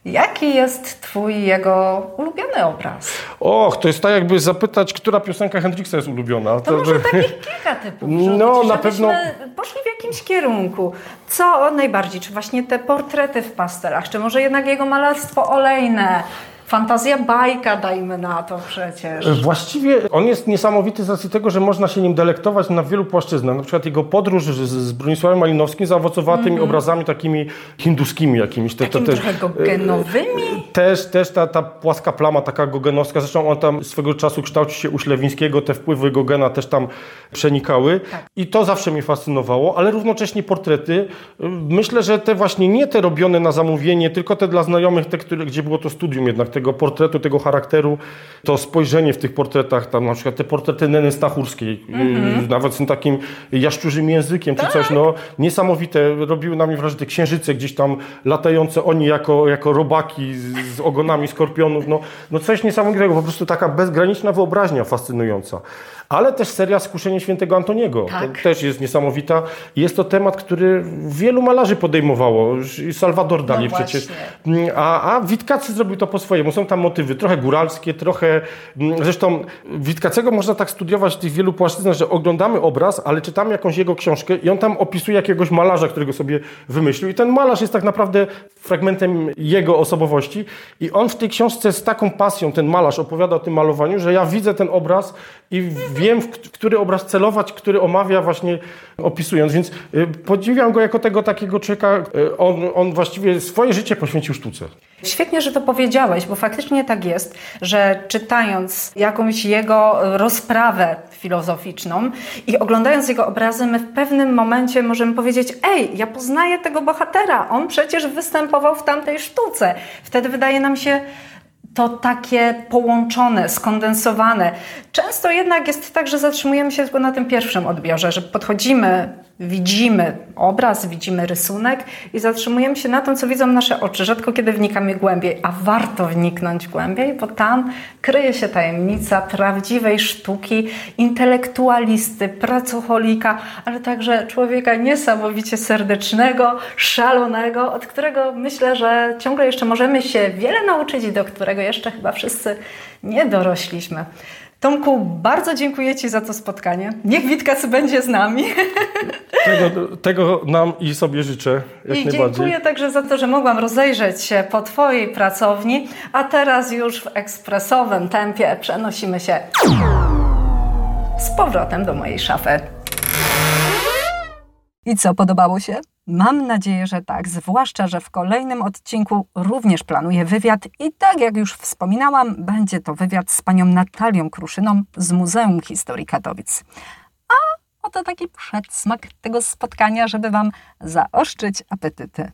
[SPEAKER 1] Jaki jest Twój jego ulubiony obraz?
[SPEAKER 2] Och, to jest tak jakby zapytać, która piosenka Hendrixa jest ulubiona.
[SPEAKER 1] To może takich kilka typów
[SPEAKER 2] No, na pewno-
[SPEAKER 1] poszli w jakimś kierunku. Co najbardziej? Czy właśnie te portrety w pastelach? Czy może jednak jego malarstwo olejne? Fantazja bajka, dajmy na to przecież.
[SPEAKER 2] Właściwie on jest niesamowity z racji tego, że można się nim delektować na wielu płaszczyznach. Na przykład jego podróż z, z Bronisławem Malinowskim zaowocowała tymi obrazami takimi hinduskimi jakimiś. Te,
[SPEAKER 1] Takim
[SPEAKER 2] te-
[SPEAKER 1] trochę gogenowymi?
[SPEAKER 2] Też, też ta, ta płaska plama, taka gogenowska, zresztą on tam swego czasu kształcił się u Ślewińskiego, te wpływy Gogena też tam przenikały i to zawsze mnie fascynowało, ale równocześnie portrety, myślę, że te właśnie nie te robione na zamówienie, tylko te dla znajomych, te, które, gdzie było to studium jednak tego portretu, tego charakteru, to spojrzenie w tych portretach, tam na przykład te portrety Neny Stachurskiej, y, nawet z tym takim jaszczurzym językiem czy coś, no niesamowite, robiły na mnie wrażenie te księżyce gdzieś tam latające, oni jako, jako robaki z, z ogonami skorpionów, no, no coś niesamowitego, po prostu taka bezgraniczna wyobraźnia fascynująca. Ale też seria Skuszenie Świętego Antoniego
[SPEAKER 1] Tak.
[SPEAKER 2] to też jest niesamowita. Jest to temat, który wielu malarzy podejmowało. Salvador Dali
[SPEAKER 1] No
[SPEAKER 2] przecież. A, a Witkacy zrobił to po swojemu. Są tam motywy trochę góralskie, trochę... mm, Zresztą Witkacego można tak studiować w tych wielu płaszczyznach, że oglądamy obraz, ale czytamy jakąś jego książkę i on tam opisuje jakiegoś malarza, którego sobie wymyślił. I ten malarz jest tak naprawdę fragmentem jego osobowości. I on w tej książce z taką pasją, ten malarz opowiada o tym malowaniu, że ja widzę ten obraz i wiem, który obraz celować, który omawia właśnie opisując. Więc y, podziwiam go jako tego takiego człowieka. y, On, on właściwie swoje życie poświęcił sztuce.
[SPEAKER 1] Świetnie, że to powiedziałeś, bo faktycznie tak jest, że czytając jakąś jego rozprawę filozoficzną i oglądając jego obrazy, my w pewnym momencie możemy powiedzieć: Ej, ja poznaję tego bohatera, on przecież występował w tamtej sztuce. Wtedy wydaje nam się, to takie połączone, skondensowane. Często jednak jest tak, że zatrzymujemy się tylko na tym pierwszym odbiorze, że podchodzimy, widzimy obraz, widzimy rysunek i zatrzymujemy się na tym, co widzą nasze oczy. Rzadko kiedy wnikamy głębiej, a warto wniknąć głębiej, bo tam kryje się tajemnica prawdziwej sztuki, intelektualisty, pracocholika, ale także człowieka niesamowicie serdecznego, szalonego, od którego myślę, że ciągle jeszcze możemy się wiele nauczyć i do którego jeszcze chyba wszyscy nie dorośliśmy. Tomku, bardzo dziękuję Ci za to spotkanie. Niech Witkac będzie z nami.
[SPEAKER 2] Tego, tego nam i sobie życzę
[SPEAKER 1] I dziękuję także za to, że mogłam rozejrzeć się po Twojej pracowni, a teraz już w ekspresowym tempie przenosimy się z powrotem do mojej szafy. I co, podobało się? Mam nadzieję, że tak, zwłaszcza, że w kolejnym odcinku również planuję wywiad i tak jak już wspominałam, będzie to wywiad z panią Natalią Kruszyną z Muzeum Historii Katowic. A oto taki przedsmak tego spotkania, żeby Wam zaoszczyć apetyty.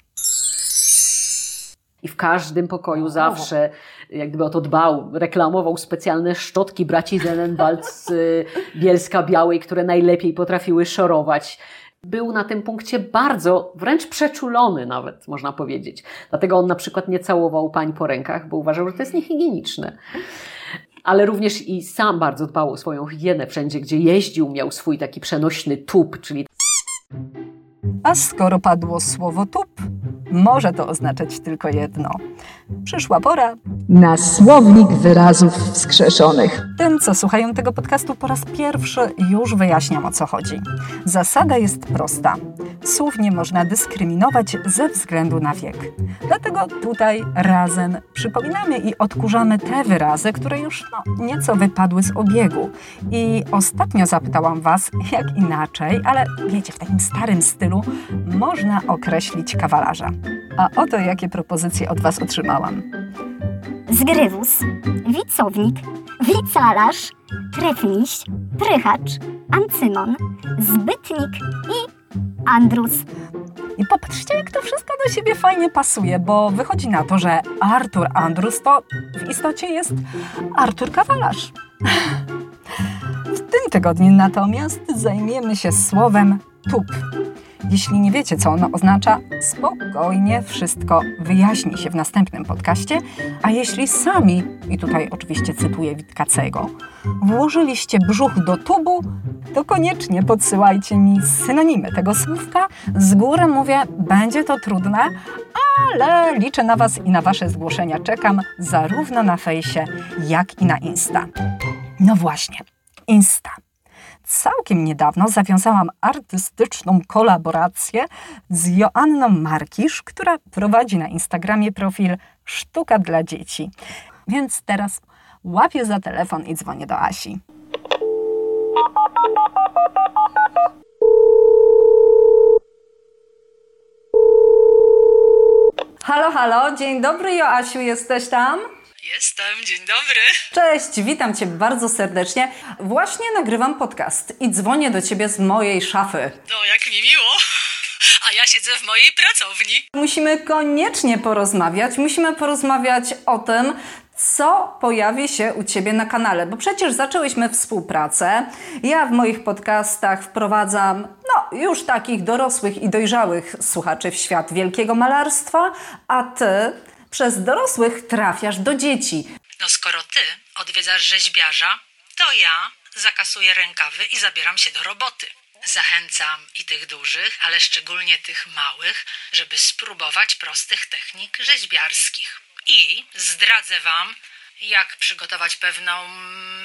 [SPEAKER 3] I w każdym pokoju zawsze, jak gdyby o to dbał, reklamował specjalne szczotki braci Zenenwald z Bielska Białej, które najlepiej potrafiły szorować. Był na tym punkcie bardzo, wręcz przeczulony nawet, można powiedzieć. Dlatego on na przykład nie całował pań po rękach, bo uważał, że to jest niehigieniczne. Ale również i sam bardzo dbał o swoją higienę. Wszędzie, gdzie jeździł, miał swój taki przenośny tub, czyli
[SPEAKER 1] A skoro padło słowo tup, może to oznaczać tylko jedno. Przyszła pora
[SPEAKER 5] na słownik wyrazów wskrzeszonych.
[SPEAKER 1] Tym, co słuchają tego podcastu po raz pierwszy, już wyjaśniam o co chodzi. Zasada jest prosta. Słów nie można dyskryminować ze względu na wiek. Dlatego tutaj razem przypominamy i odkurzamy te wyrazy, które już no, nieco wypadły z obiegu. I ostatnio zapytałam Was, jak inaczej, ale wiecie, w takim starym stylu można określić kawalarza. A oto jakie propozycje od Was otrzymałam.
[SPEAKER 6] zgrywus, wicownik, wicalarz, trefniś, prychacz, ancymon, zbytnik i andrus.
[SPEAKER 1] I popatrzcie, jak to wszystko do siebie fajnie pasuje, bo wychodzi na to, że Artur Andrus to w istocie jest Artur Kawalarz. W tym tygodniu natomiast zajmiemy się słowem tup. Jeśli nie wiecie, co ono oznacza, spokojnie wszystko wyjaśni się w następnym podcaście. A jeśli sami, i tutaj oczywiście cytuję Witkacego, włożyliście brzuch do tubu, to koniecznie podsyłajcie mi synonimy tego słówka. Z góry mówię, będzie to trudne, ale liczę na Was i na Wasze zgłoszenia. Czekam zarówno na fejsie, jak i na Insta. No właśnie, Insta. Całkiem niedawno zawiązałam artystyczną kolaborację z Joanną Markisz, która prowadzi na Instagramie profil Sztuka dla dzieci. Więc teraz łapię za telefon i dzwonię do Asi. Halo, halo, dzień dobry Joasiu, jesteś tam?
[SPEAKER 7] Jestem, dzień dobry.
[SPEAKER 1] Cześć, witam Cię bardzo serdecznie. Właśnie nagrywam podcast i dzwonię do Ciebie z mojej szafy.
[SPEAKER 7] No, jak mi miło. A ja siedzę w mojej pracowni.
[SPEAKER 1] Musimy koniecznie porozmawiać. Musimy porozmawiać o tym, co pojawi się u Ciebie na kanale, bo przecież zaczęłyśmy współpracę. Ja w moich podcastach wprowadzam, no, już takich dorosłych i dojrzałych słuchaczy w świat wielkiego malarstwa, a Ty przez dorosłych trafiasz do dzieci.
[SPEAKER 7] No, skoro ty odwiedzasz rzeźbiarza, to ja zakasuję rękawy i zabieram się do roboty. Zachęcam i tych dużych, ale szczególnie tych małych, żeby spróbować prostych technik rzeźbiarskich. I zdradzę Wam, jak przygotować pewną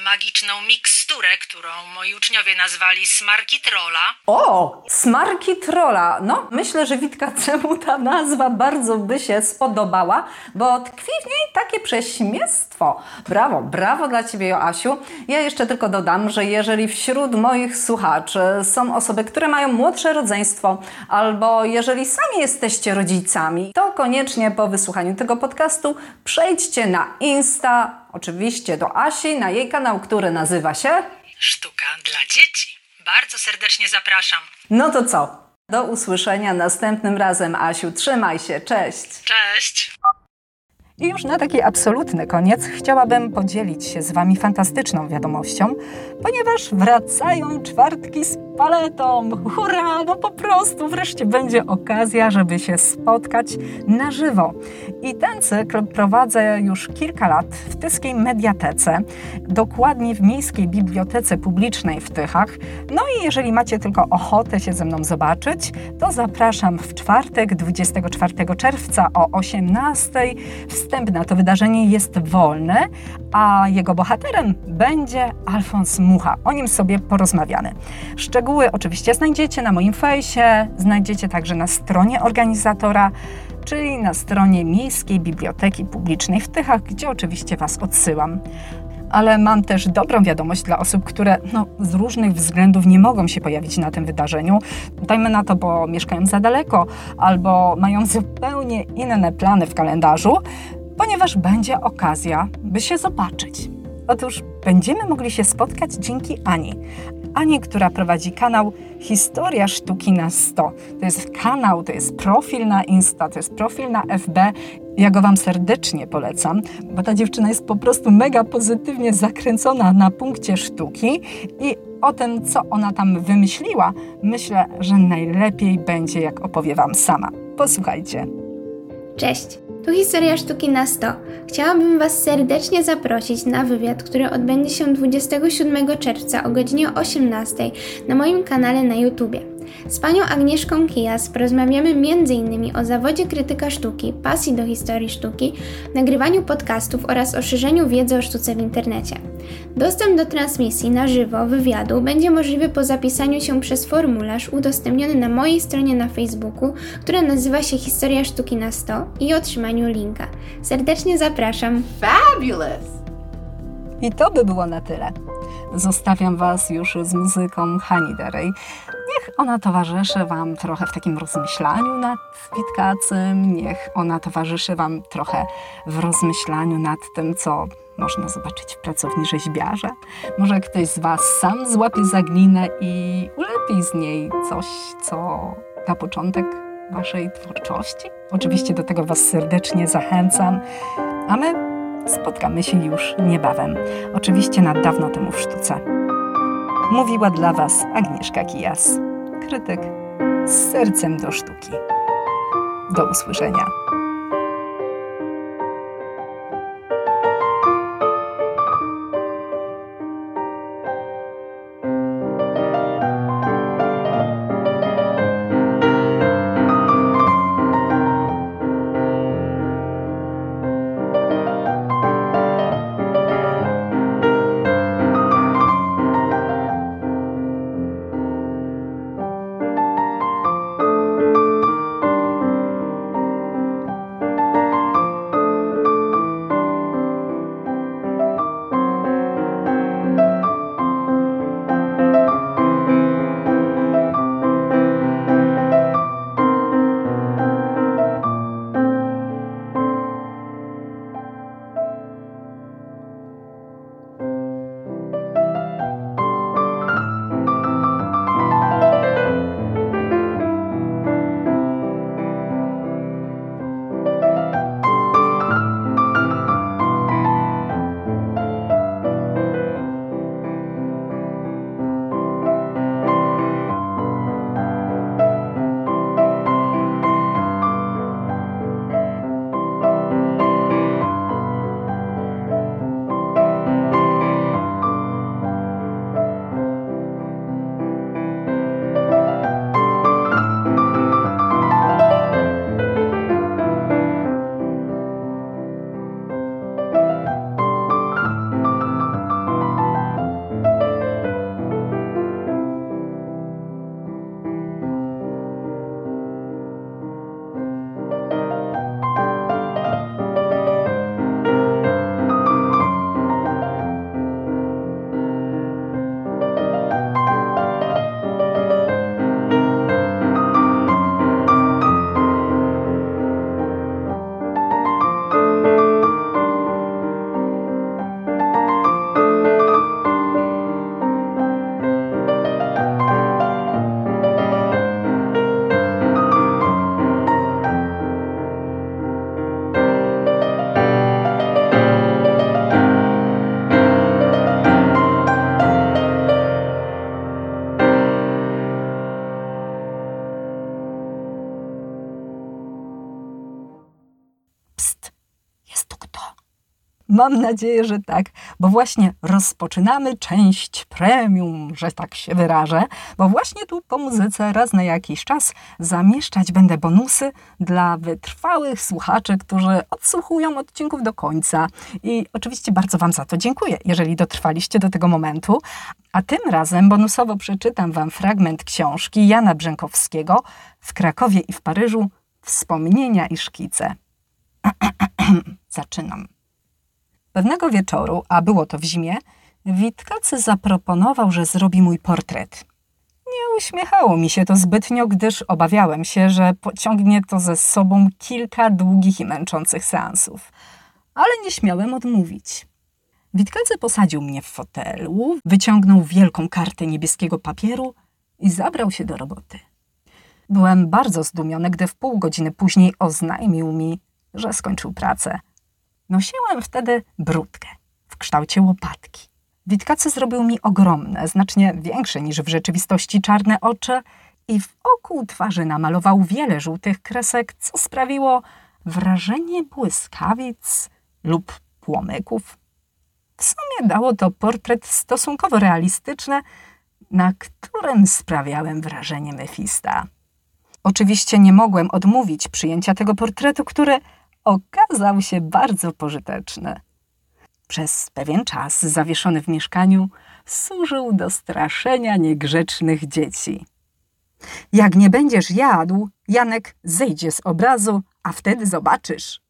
[SPEAKER 7] magiczną miksturę którą moi uczniowie nazwali smarki trola.
[SPEAKER 1] O, smarki trola. No, myślę, że Witkacemu ta nazwa bardzo by się spodobała, bo tkwi w niej takie prześmiestwo. Brawo, brawo dla Ciebie, Joasiu. Ja jeszcze tylko dodam, że jeżeli wśród moich słuchaczy są osoby, które mają młodsze rodzeństwo, albo jeżeli sami jesteście rodzicami, to koniecznie po wysłuchaniu tego podcastu przejdźcie na Insta, oczywiście do Asi, na jej kanał, który nazywa się...
[SPEAKER 7] Sztuka dla dzieci. Bardzo serdecznie zapraszam.
[SPEAKER 1] No to co? Do usłyszenia następnym razem, Asiu. Trzymaj się, cześć!
[SPEAKER 7] Cześć!
[SPEAKER 1] I już na taki absolutny koniec chciałabym podzielić się z Wami fantastyczną wiadomością, ponieważ wracają czwartki z paletą. Hurra! No po prostu wreszcie będzie okazja, żeby się spotkać na żywo. I ten cykl prowadzę już kilka lat w Tyskiej Mediatece, dokładnie w Miejskiej Bibliotece Publicznej w Tychach. No i jeżeli macie tylko ochotę się ze mną zobaczyć, to zapraszam w czwartek, 24 czerwca o 18. Wstęp na to wydarzenie jest wolny, a jego bohaterem będzie Alfons Mucha. O nim sobie porozmawiamy. Szczegóły oczywiście znajdziecie na moim fejsie, znajdziecie także na stronie organizatora, czyli na stronie Miejskiej Biblioteki Publicznej w Tychach, gdzie oczywiście Was odsyłam. Ale mam też dobrą wiadomość dla osób, które no, z różnych względów nie mogą się pojawić na tym wydarzeniu. Dajmy na to, bo mieszkają za daleko albo mają zupełnie inne plany w kalendarzu, ponieważ będzie okazja, by się zobaczyć. Otóż będziemy mogli się spotkać dzięki Ani. Ani, która prowadzi kanał Historia Sztuki na 100. To jest kanał, to jest profil na Insta, to jest profil na FB. Ja go Wam serdecznie polecam, bo ta dziewczyna jest po prostu mega pozytywnie zakręcona na punkcie sztuki i o tym, co ona tam wymyśliła, myślę, że najlepiej będzie, jak opowie Wam sama. Posłuchajcie.
[SPEAKER 8] Cześć, tu Historia Sztuki na 100. Chciałabym Was serdecznie zaprosić na wywiad, który odbędzie się 27 czerwca o godzinie 18 na moim kanale na YouTubie. Z panią Agnieszką Kijas porozmawiamy m.in. o zawodzie krytyka sztuki, pasji do historii sztuki, nagrywaniu podcastów oraz o szerzeniu wiedzy o sztuce w internecie. Dostęp do transmisji na żywo wywiadu będzie możliwy po zapisaniu się przez formularz udostępniony na mojej stronie na Facebooku, która nazywa się Historia Sztuki na 100 i otrzymaniu linka. Serdecznie zapraszam.
[SPEAKER 9] Fabulous!
[SPEAKER 1] I to by było na tyle. Zostawiam Was już z muzyką Hani Derej. Niech ona towarzyszy Wam trochę w takim rozmyślaniu nad Witkacym, niech ona towarzyszy Wam trochę w rozmyślaniu nad tym, co można zobaczyć w pracowni rzeźbiarza. Może ktoś z Was sam złapie za glinę i ulepi z niej coś, co na początek Waszej twórczości. Oczywiście do tego Was serdecznie zachęcam, a my spotkamy się już niebawem. Oczywiście na dawno temu w sztuce. Mówiła dla Was Agnieszka Kijas, krytyk z sercem do sztuki. Do usłyszenia. Mam nadzieję, że tak, bo właśnie rozpoczynamy część premium, że tak się wyrażę, bo właśnie tu po muzyce raz na jakiś czas zamieszczać będę bonusy dla wytrwałych słuchaczy, którzy odsłuchują odcinków do końca. I oczywiście bardzo Wam za to dziękuję, jeżeli dotrwaliście do tego momentu. A tym razem bonusowo przeczytam Wam fragment książki Jana Brzękowskiego w Krakowie i w Paryżu Wspomnienia i szkice. Zaczynam. Pewnego wieczoru, a było to w zimie, Witkacy zaproponował, że zrobi mój portret. Nie uśmiechało mi się to zbytnio, gdyż obawiałem się, że pociągnie to ze sobą kilka długich i męczących seansów. Ale nie śmiałem odmówić. Witkacy posadził mnie w fotelu, wyciągnął wielką kartę niebieskiego papieru i zabrał się do roboty. Byłem bardzo zdumiony, gdy w pół godziny później oznajmił mi, że skończył pracę. Nosiłem wtedy brudkę w kształcie łopatki. Witkacy zrobił mi ogromne, znacznie większe niż w rzeczywistości czarne oczy i wokół twarzy namalował wiele żółtych kresek, co sprawiło wrażenie błyskawic lub płomyków. W sumie dało to portret stosunkowo realistyczny, na którym sprawiałem wrażenie Mefista. Oczywiście nie mogłem odmówić przyjęcia tego portretu, który okazał się bardzo pożyteczny. Przez pewien czas zawieszony w mieszkaniu służył do straszenia niegrzecznych dzieci. Jak nie będziesz jadł, Janek zejdzie z obrazu, a wtedy zobaczysz.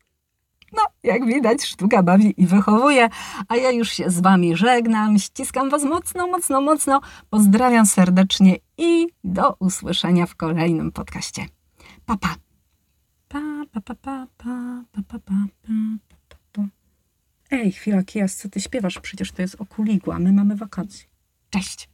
[SPEAKER 1] No, jak widać, sztuka bawi i wychowuje, a ja już się z wami żegnam, ściskam was mocno, mocno, mocno, pozdrawiam serdecznie i do usłyszenia w kolejnym podcaście. Pa, pa. Ej, chwila, Kias, co ty śpiewasz? Przecież to jest okuligła, my mamy wakacje. Cześć.